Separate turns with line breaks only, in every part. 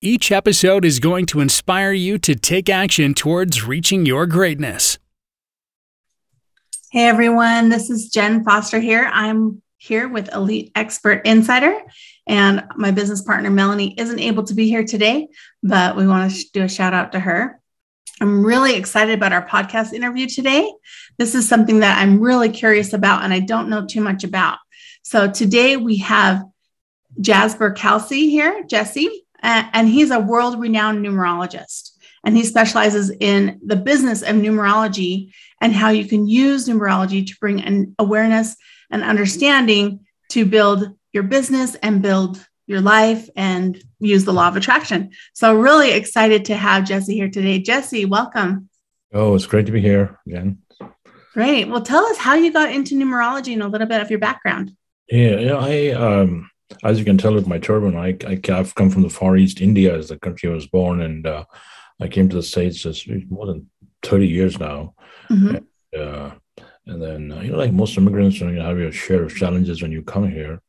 Each episode is going to inspire you to take action towards reaching your greatness.
Hey everyone, this is Jen Foster here. I'm here with Elite Expert Insider, and my business partner Melanie isn't able to be here today, but we want to do a shout out to her. I'm really excited about our podcast interview today. This is something that I'm really curious about and I don't know too much about. So today we have Jasper Kalsi here, Jesse, and he's a world renowned numerologist. And he specializes in the business of numerology and how you can use numerology to bring an awareness and understanding to build your business and build your life and use the law of attraction. So, really excited to have Jesse here today. Jesse, welcome.
Oh, it's great to be here again.
Great. Well, tell us how you got into numerology and a little bit of your background.
Yeah, yeah I um as you can tell with my turban, I, I have come from the Far East, India, as the country I was born, and uh, I came to the states just more than thirty years now. Mm-hmm. And, uh, and, then uh, you know, like most immigrants, you, know, you have your share of challenges when you come here.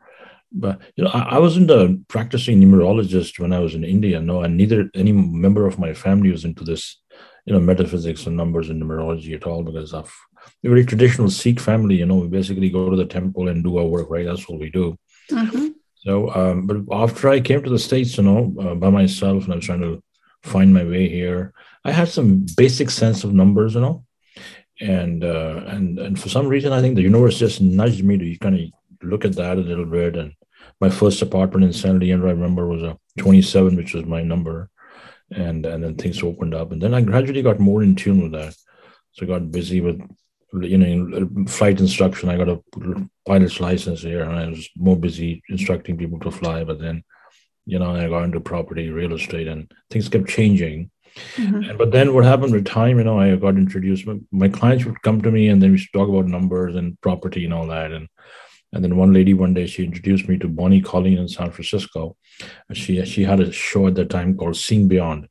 But you know, I, I wasn't a practicing numerologist when I was in India. No, and neither any member of my family was into this, you know, metaphysics and numbers and numerology at all. Because of a very traditional Sikh family, you know, we basically go to the temple and do our work. Right, that's what we do. Mm-hmm. So, um, but after I came to the States, you know, uh, by myself, and I was trying to find my way here, I had some basic sense of numbers, you know, and uh, and and for some reason, I think the universe just nudged me to kind of look at that a little bit. And my first apartment in San Leandro, I remember, was a 27, which was my number, and and then things opened up, and then I gradually got more in tune with that. So I got busy with you know, flight instruction. I got a pilot's license here, and I was more busy instructing people to fly. But then, you know, I got into property, real estate, and things kept changing. Mm-hmm. But then, what happened with time? You know, I got introduced. My, my clients would come to me, and then we should talk about numbers and property and all that. And and then one lady one day she introduced me to Bonnie Colleen in San Francisco. And she she had a show at that time called Seeing Beyond.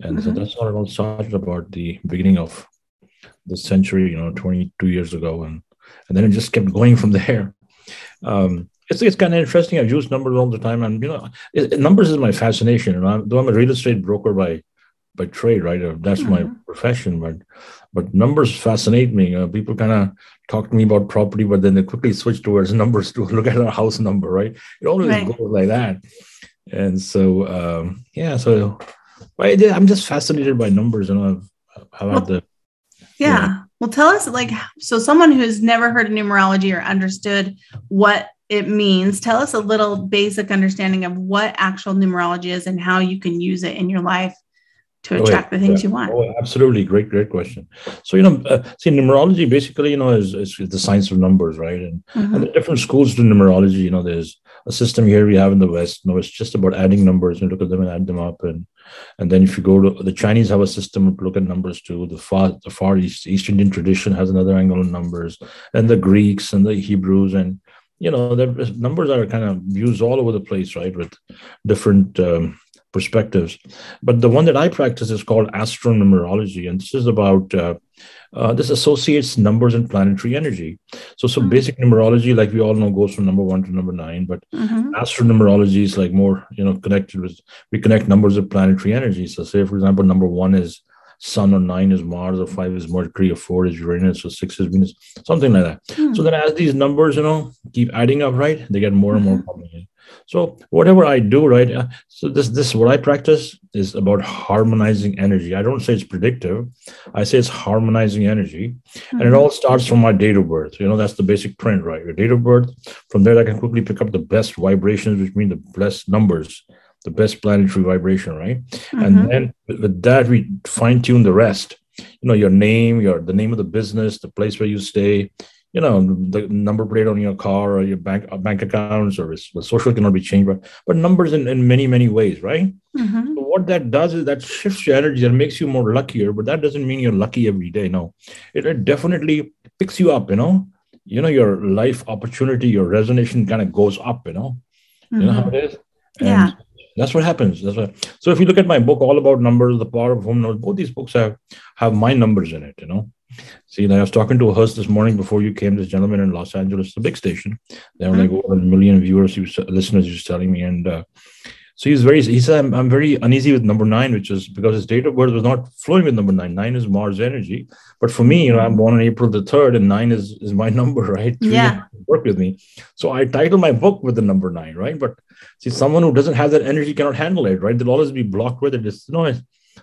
And mm-hmm. so that's how it all started about the beginning of the century, you know, 22 years ago. And, and then it just kept going from there. Um, it's, it's kind of interesting. I've used numbers all the time. And, you know, it, numbers is my fascination. And I'm, though I'm a real estate broker by, by trade, right? Uh, that's mm-hmm. my profession. But, but numbers fascinate me. Uh, people kind of talk to me about property, but then they quickly switch towards numbers to look at a house number, right? It always right. goes like that. And so, um, yeah, so I, I'm just fascinated by numbers. You know, I've, I've had the
yeah. yeah. Well, tell us like so someone who's never heard of numerology or understood what it means, tell us a little basic understanding of what actual numerology is and how you can use it in your life to attract oh, yeah. the things yeah. you want.
Oh, absolutely. Great, great question. So, you know, uh, see, numerology basically, you know, is, is the science of numbers, right? And, mm-hmm. and the different schools to numerology, you know, there's a system here we have in the West. You know, it's just about adding numbers and look at them and add them up. And and then if you go to the Chinese have a system to look at numbers too. The far the far east East Indian tradition has another angle on numbers, and the Greeks and the Hebrews and you know the numbers are kind of used all over the place, right? With different um, perspectives. But the one that I practice is called astronumerology, and this is about uh, uh, this associates numbers and planetary energy. So, so mm-hmm. basic numerology, like we all know, goes from number one to number nine. But mm-hmm. astronumerology is like more, you know, connected with we connect numbers with planetary energy. So, say for example, number one is Sun, or nine is Mars, or five is Mercury, or four is Uranus, or six is Venus, something like that. Mm-hmm. So then, as these numbers, you know, keep adding up, right, they get more and more mm-hmm. complicated. So whatever I do, right? Uh, so this this what I practice is about harmonizing energy. I don't say it's predictive. I say it's harmonizing energy, mm-hmm. and it mm-hmm. all starts from my date of birth. You know, that's the basic print, right? Your date of birth. From there, I can quickly pick up the best vibrations, which mean the best numbers, the best planetary vibration, right? Mm-hmm. And then with that, we fine tune the rest. You know, your name, your the name of the business, the place where you stay, you know the number plate on your car or your bank uh, bank accounts or the social cannot be changed but but numbers in, in many many ways right mm-hmm. so what that does is that shifts your energy and makes you more luckier but that doesn't mean you're lucky every day no it, it definitely picks you up you know you know your life opportunity your resonation kind of goes up you know mm-hmm. you know how mm-hmm. it is
and yeah
that's what happens that's what so if you look at my book all about numbers the power of home numbers both these books have have my numbers in it you know See, I was talking to a host this morning before you came. This gentleman in Los Angeles, the big station. they were like over a million viewers, was, listeners. He was telling me, and uh, so he's very. He said, I'm, "I'm very uneasy with number nine, which is because his date of birth was not flowing with number nine. Nine is Mars energy, but for me, you know, I'm born on April the third, and nine is is my number, right?
Three yeah,
work with me. So I title my book with the number nine, right? But see, someone who doesn't have that energy cannot handle it, right? They'll always be blocked with it. It's noise.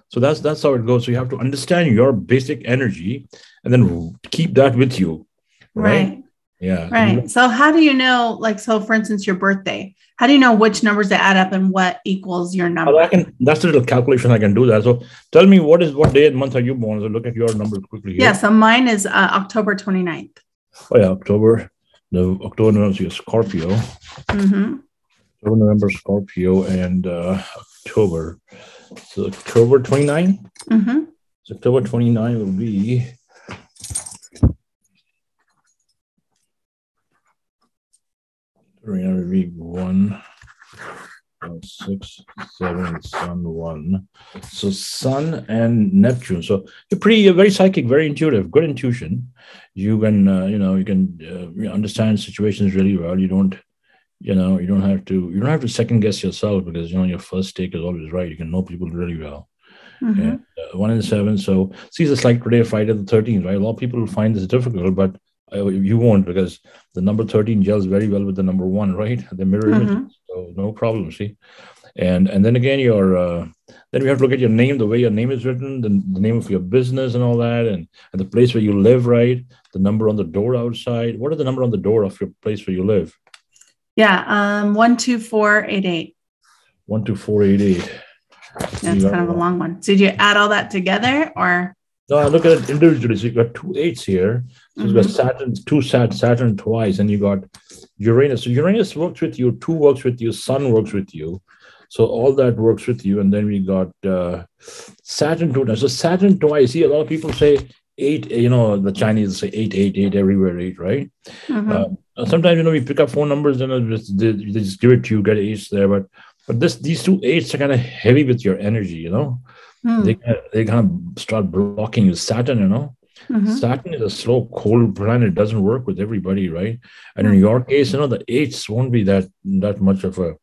So that's that's how it goes. So you have to understand your basic energy and then keep that with you.
Right. right.
Yeah.
Right. So how do you know, like, so for instance, your birthday, how do you know which numbers to add up and what equals your number?
I can, that's a little calculation. I can do that. So tell me what is, what day and month are you born? So look at your numbers quickly.
Here. Yeah. So mine is uh, October 29th.
Oh yeah. October, the October, November, Scorpio. Mm-hmm. October, November, Scorpio, and uh, October. So October 29? Mm-hmm. So October 29 will be Three be one, six, seven, sun, one. So sun and Neptune. So you're pretty, you're very psychic, very intuitive, good intuition. You can, uh, you know, you can uh, understand situations really well. You don't you know you don't have to you don't have to second guess yourself because you know your first take is always right. You can know people really well. Mm-hmm. and, uh, one in seven. So see it's like today friday the 13th right? A lot of people find this difficult but uh, you won't because the number 13 gels very well with the number one right? The mirror mm-hmm. images so no problem see? And and then again your uh, then we have to look at your name the way your name is written the, the name of your business and all that and, and the place where you live right? The number on the door outside. What are the number on the door of your place where you live
yeah, um, one two four eight eight.
One two four eight eight.
That's kind of a long one. So did you add all that together, or?
No, I look at it individually. So you got two eights here. So mm-hmm. you got Saturn, two Sat, Saturn twice, and you got Uranus. So Uranus works with you, two works with you, Sun works with you. So all that works with you, and then we got uh, Saturn two. So Saturn twice. See, a lot of people say eight. You know, the Chinese say eight, eight, eight everywhere, eight, right? Mm-hmm. Uh, sometimes you know we pick up phone numbers and just, they, they, just give it to you, get eights there. But but this these two eights are kind of heavy with your energy, you know. Mm. They they kind of start blocking you. Saturn, you know. Mm-hmm. Saturn is a slow, cold planet. It doesn't work with everybody, right? And mm. in your case, you know, the eights won't be that that much of a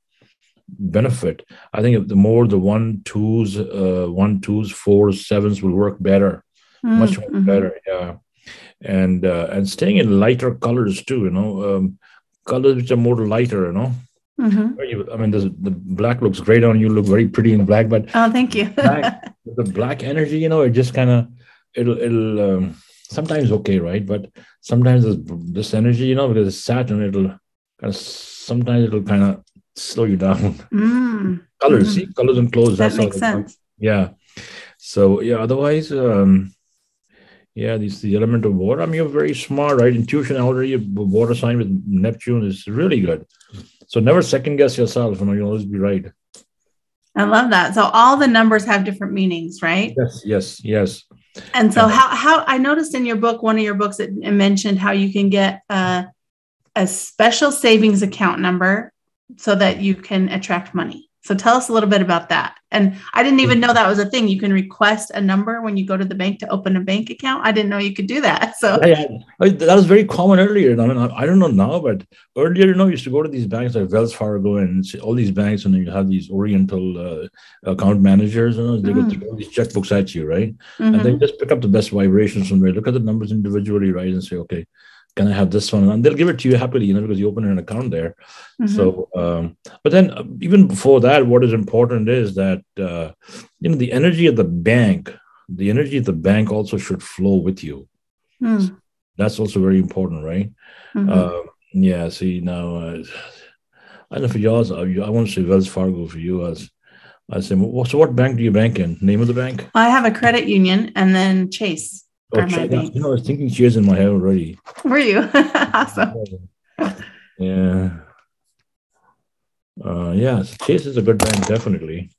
benefit. I think the more the one twos, uh, one twos, fours, sevens will work better, mm. much mm-hmm. better. Yeah and uh, and staying in lighter colors too. You know, um, colors which are more lighter. You know. Mm-hmm. I mean, the, the black looks great on you. Look very pretty in black, but
oh, thank you.
black, the black energy, you know, it just kind of it'll it'll um, sometimes okay, right? But sometimes this, this energy, you know, because it's Saturn, it'll kind of sometimes it'll kind of slow you down. Mm. colors, mm-hmm. see, colors and clothes.
That makes sense.
Yeah. So yeah, otherwise, um, yeah, this the element of water. I mean, you're very smart, right? Intuition already, a water sign with Neptune is really good. So never second guess yourself. You know, you'll always be right.
I love that. So all the numbers have different meanings, right?
Yes, yes, yes.
And so how how I noticed in your book, one of your books, it, it mentioned how you can get a, a special savings account number so that you can attract money. So tell us a little bit about that. And I didn't even know that was a thing. You can request a number when you go to the bank to open a bank account. I didn't know you could do that. So
yeah, that was very common earlier. I mean, I don't know now, but earlier, you know, you used to go to these banks like Wells Fargo and all these banks, and you have these Oriental uh, account managers. You know, they mm. go throw these checkbooks at you, right? Mm-hmm. And they just pick up the best vibrations from there, look at the numbers individually, right, and say, okay, can I have this one? And they'll give it to you happily, you know, because you open an account there. Mm-hmm. So, um, but then uh, even before that, what is important is that, uh, you know, the energy of the bank, the energy of the bank also should flow with you. Mm. That's also very important, right? Mm-hmm. Uh, yeah. See, now, uh, I don't know for yours, I, I want to say Wells Fargo for you as, I say, well, so what bank do you bank in? Name of the bank?
I have a credit union and then Chase.
Oh, you know, I was thinking cheers in my head already.
Were you? awesome.
Yeah. Uh, yeah, Chase is a good bank, definitely.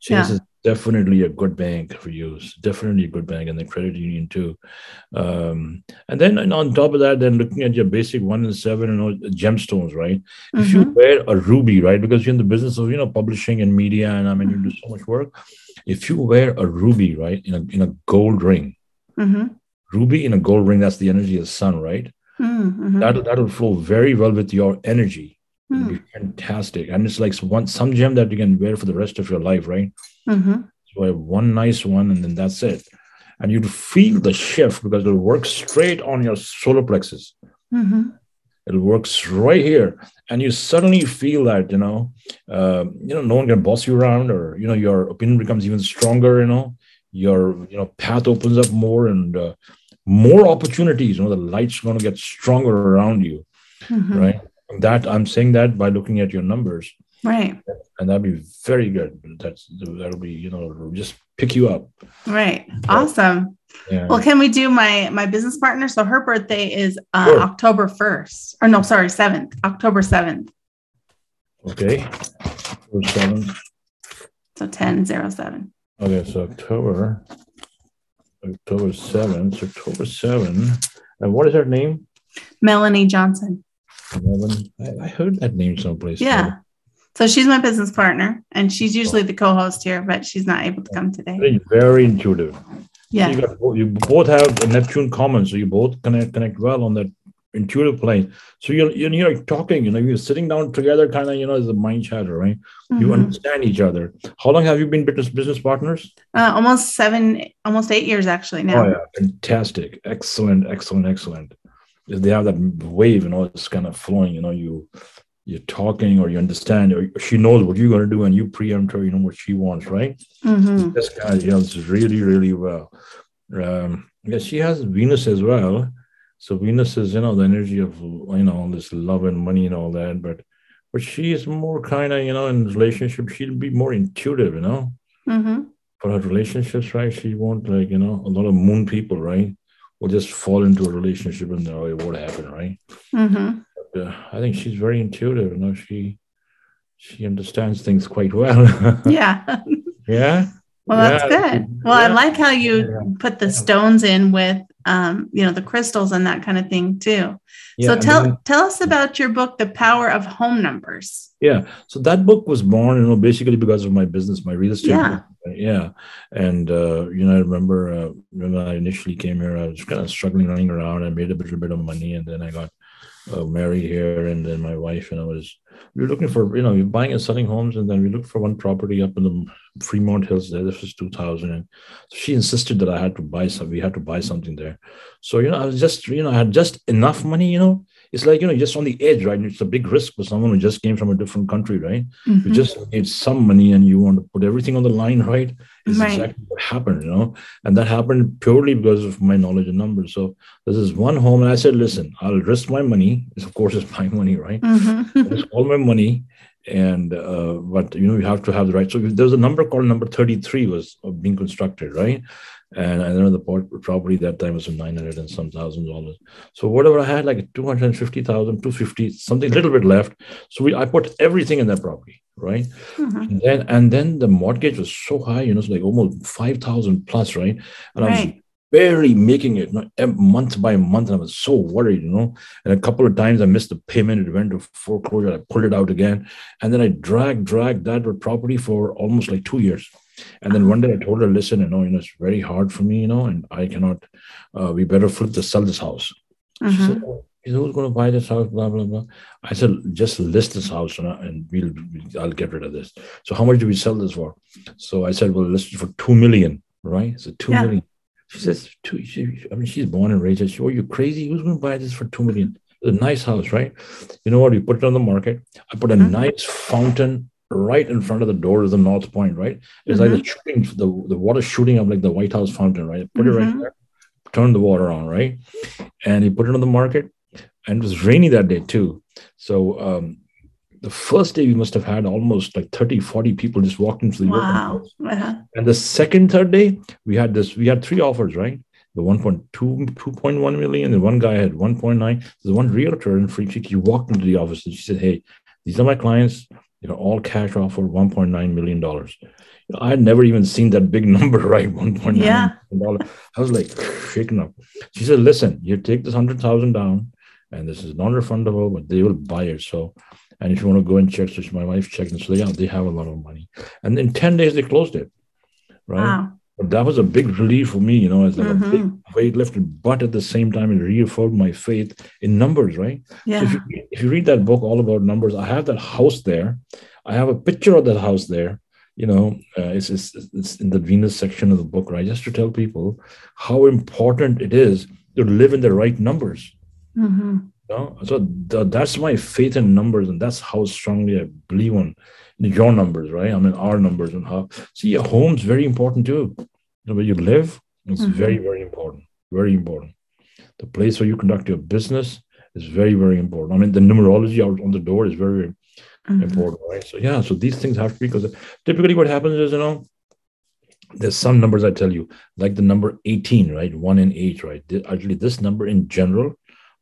Chase yeah. is definitely a good bank for you. It's definitely a good bank, and the credit union too. Um, and then and on top of that, then looking at your basic one and seven and all gemstones, right? Mm-hmm. If you mm-hmm. wear a ruby, right, because you're in the business of you know publishing and media, and I mean you do so much work. If you wear a ruby, right, in a in a gold ring, mm-hmm. ruby in a gold ring, that's the energy of the sun, right? Mm-hmm. That'll that'll flow very well with your energy Hmm. fantastic. And it's like one some gem that you can wear for the rest of your life, right? Mm-hmm. So one nice one, and then that's it. And you'd feel the shift because it'll work straight on your solar plexus. Mm-hmm. It works right here, and you suddenly feel that you know, uh, you know, no one can boss you around, or you know, your opinion becomes even stronger. You know, your you know path opens up more, and uh, more opportunities. You know, the light's going to get stronger around you, mm-hmm. right? that i'm saying that by looking at your numbers.
Right.
And that'd be very good. That's that'll be you know just pick you up.
Right. Awesome. Yeah. well can we do my my business partner? So her birthday is uh, sure. october 1st or no sorry 7th october 7th
okay. October 7th
so 10 07
okay so october october 7th october 7 and what is her name
melanie johnson
I, I heard that name someplace.
Yeah. So she's my business partner, and she's oh. usually the co-host here, but she's not able to come today.
Very, very intuitive.
Yeah.
So you, got, you, both have Neptune common, so you both connect connect well on that intuitive plane. So you're you're, you're talking, you know, you're sitting down together, kind of, you know, as a mind chatter, right? Mm-hmm. You understand each other. How long have you been business business partners?
Uh, almost seven, almost eight years actually now.
Oh yeah, fantastic, excellent, excellent, excellent if they have that wave, you know, it's kind of flowing, you know, you you're talking or you understand or she knows what you're going to do and you preempt her, you know what she wants, right? Mm-hmm. This guy, know, really, really well. Um, yeah, she has Venus as well. So Venus is, you know, the energy of you know, all this love and money and all that, but but she is more kind of, you know, in relationship, she'll be more intuitive, you know. Mm-hmm. For her relationships, right? She won't like, you know, a lot of moon people, right? will just fall into a relationship and know what happened, right? Mm-hmm. But, uh, I think she's very intuitive. You know, she she understands things quite well.
yeah.
yeah.
Well, that's good. Well, yeah. I like how you yeah. put the stones in with, um, you know, the crystals and that kind of thing too. so tell then, tell us about your book, The Power of Home Numbers.
Yeah. So that book was born, you know, basically because of my business, my real estate.
Yeah.
Yeah. And uh, you know, I remember uh, when I initially came here, I was kind of struggling running around. I made a little bit of money, and then I got uh, married here, and then my wife and I was we were looking for you know we're buying and selling homes, and then we looked for one property up in the Fremont Hills. There, this was 2000, and she insisted that I had to buy some. We had to buy something there. So you know, I was just you know I had just enough money, you know. It's like you know just on the edge, right? It's a big risk for someone who just came from a different country, right? Mm-hmm. You just need some money, and you want to put everything on the line, right? Is right. exactly what happened, you know, and that happened purely because of my knowledge of numbers. So this is one home, and I said, listen, I'll risk my money. It's, of course, it's my money, right? Mm-hmm. all my money and uh, but you know you have to have the right so there's a number called number 33 was being constructed right and i know the property that time was 900 and some thousand dollars so whatever i had like 250000 250 something a little bit left so we i put everything in that property right mm-hmm. and then and then the mortgage was so high you know it's like almost 5000 plus right and right. i was barely making it you know, month by month. And I was so worried, you know. And a couple of times I missed the payment. It went to foreclosure. I pulled it out again. And then I dragged, dragged that property for almost like two years. And then one day I told her, listen, you know, you know, it's very hard for me, you know, and I cannot, uh, we better flip to sell this house. Mm-hmm. She said, oh, who's going to buy this house? Blah, blah, blah. I said, just list this house and we'll, I'll get rid of this. So how much do we sell this for? So I said, well, list it for 2 million, right? So two yeah. million. She says, two, she, I mean, she's born and raised. She, oh, you crazy? Who's going to buy this for two million? It's a nice house, right? You know what? We put it on the market. I put a mm-hmm. nice fountain right in front of the door of the North Point, right? It's mm-hmm. like the shooting, the, the water shooting up like the White House fountain, right? Put mm-hmm. it right mm-hmm. there, turn the water on, right? And he put it on the market. And it was rainy that day too. So um, the first day we must have had almost like 30 40 people just walked into the
wow. Uh-huh.
and the second third day we had this we had three offers right the 1.2, 2.1 million. The one guy had 1.9. The one realtor in Free Creek, he walked into the office and she said, Hey, these are my clients, you know, all cash offer $1.9 million. I had never even seen that big number, right? $1.9
yeah.
million. I was like shaken up. She said, Listen, you take this 100000 down, and this is non refundable, but they will buy it. So, and if you want to go and check, so my wife checked, and so yeah, they have a lot of money. And in 10 days, they closed it, right? Wow. But that was a big relief for me, you know, it's like mm-hmm. a big weight lifted, but at the same time, it reaffirmed my faith in numbers, right?
Yeah.
So if, you, if you read that book all about numbers, I have that house there. I have a picture of that house there. You know, uh, it's, it's, it's in the Venus section of the book, right? Just to tell people how important it is to live in the right numbers.
Mm-hmm.
Know? So th- that's my faith in numbers, and that's how strongly I believe on your numbers, right? I mean, our numbers and how. See, your home's very important too. You know, where you live, it's mm-hmm. very, very important. Very important. The place where you conduct your business is very, very important. I mean, the numerology out on the door is very mm-hmm. important, right? So yeah, so these things have to be because typically what happens is, you know, there's some numbers I tell you, like the number 18, right? One and eight, right? Actually, this number in general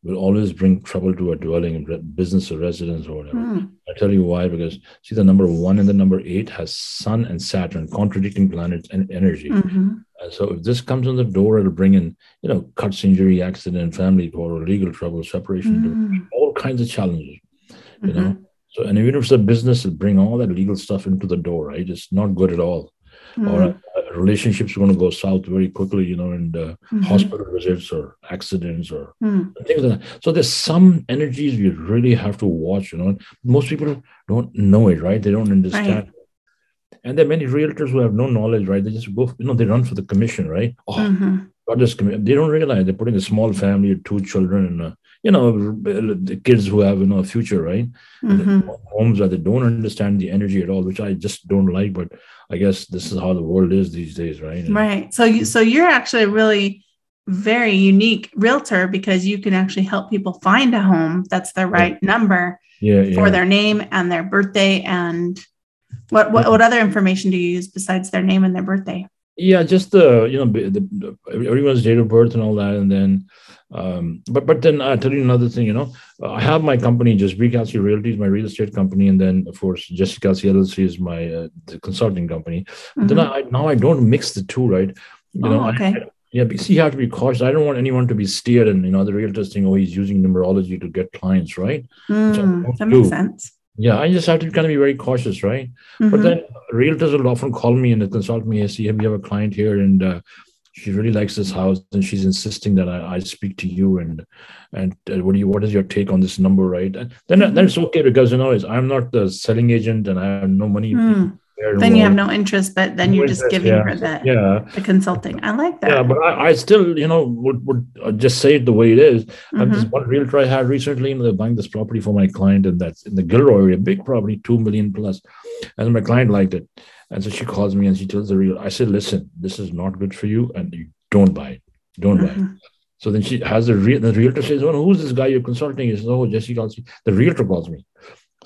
will always bring trouble to a dwelling, business or residence or whatever. Mm. I tell you why, because see, the number one and the number eight has Sun and Saturn, contradicting planets and energy.
Mm-hmm.
And so if this comes on the door, it'll bring in, you know, cuts, injury, accident, family or legal trouble, separation, mm. all kinds of challenges, you mm-hmm. know. So, and even if it's a business, it'll bring all that legal stuff into the door, right? It's not good at all. Mm. Or relationships are going to go south very quickly, you know, and uh, mm-hmm. hospital visits or accidents or
mm.
things like that. So there's some energies you really have to watch, you know. Most people don't know it, right? They don't understand. Right. And there are many realtors who have no knowledge, right? They just go, you know, they run for the commission, right? Oh,
mm-hmm.
God, this commission. They don't realize they're putting a small family, two children, and uh, you know, the kids who have you know a future, right?
Mm-hmm.
Homes that they don't understand the energy at all, which I just don't like. But I guess this is how the world is these days, right? And,
right. So you, so you're actually a really very unique realtor because you can actually help people find a home that's the right
yeah.
number
yeah,
for
yeah.
their name and their birthday and what, what what other information do you use besides their name and their birthday?
Yeah, just the you know the, the, everyone's date of birth and all that, and then um, but but then I'll tell you another thing. You know, I have my company, just B Kalsi Realty is my real estate company, and then of course Kalsi LLC is my uh, consulting company. Mm-hmm. Then I now I don't mix the two, right?
You oh, know, okay.
I, yeah, because you have to be cautious. I don't want anyone to be steered, and you know, the realtors think, oh, he's using numerology to get clients, right?
Mm, that makes sense.
Yeah, I just have to kind of be very cautious, right? Mm-hmm. But then realtors will often call me and consult me. I see, we have a client here, and uh, she really likes this house and she's insisting that I, I speak to you and and uh, what do you what is your take on this number right and then mm-hmm. then it's okay because you know I'm not the selling agent and I have no money
mm. Then you have no interest but then you're just giving yeah. her the
yeah
the consulting I like that
yeah but I, I still you know would, would uh, just say it the way it is mm-hmm. this one realtor I had recently you know, they're buying this property for my client and that's in the Gilroy area big property two million plus and my client liked it and so she calls me and she tells the real. I said, listen, this is not good for you, and you don't buy it. Don't mm-hmm. buy it. Mm-hmm. So then she has the real the realtor says, "Oh, who's this guy you're consulting?" He says, "Oh, Jesse calls me." The realtor calls me.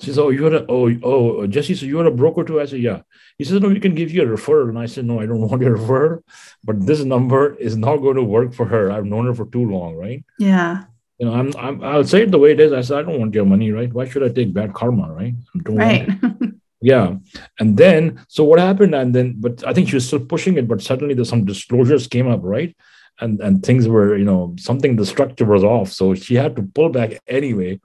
She says, "Oh, you're a oh oh, oh Jesse, so you're a broker too?" I said, "Yeah." He says, "No, we can give you a referral." And I said, "No, I don't want your referral, but this number is not going to work for her. I've known her for too long, right?"
Yeah.
You know, I'm, I'm I'll say it the way it is. I said, "I don't want your money, right? Why should I take bad karma, right?"
right.
Yeah. And then, so what happened? And then, but I think she was still pushing it, but suddenly there's some disclosures came up, right? And and things were, you know, something the structure was off. So she had to pull back anyway.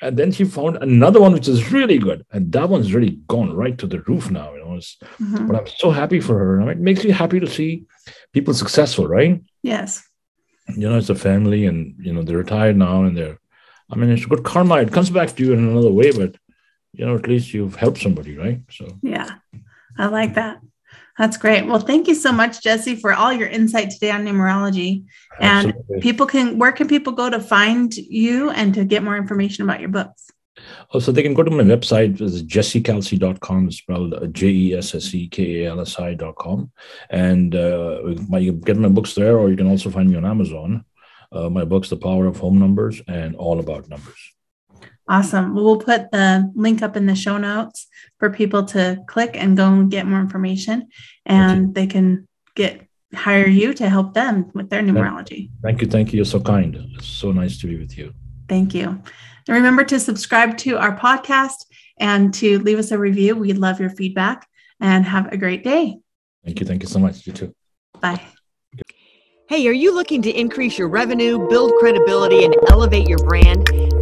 And then she found another one which is really good. And that one's really gone right to the roof now, you know. Mm-hmm. But I'm so happy for her. I mean, it makes me happy to see people successful, right?
Yes.
You know, it's a family and you know, they're retired now and they're I mean, it's good karma. It comes back to you in another way, but you know, at least you've helped somebody, right? So,
yeah, I like that. That's great. Well, thank you so much, Jesse, for all your insight today on numerology. And Absolutely. people can, where can people go to find you and to get more information about your books?
Oh, so they can go to my website, it's spelled J E S S E K A L S I.com. And uh, you get my books there, or you can also find me on Amazon. Uh, my books, The Power of Home Numbers and All About Numbers.
Awesome. Well, we'll put the link up in the show notes for people to click and go and get more information, and they can get hire you to help them with their numerology.
Thank you. Thank you. You're so kind. It's so nice to be with you.
Thank you. And remember to subscribe to our podcast and to leave us a review. We love your feedback and have a great day.
Thank you. Thank you so much. You too.
Bye.
Hey, are you looking to increase your revenue, build credibility, and elevate your brand?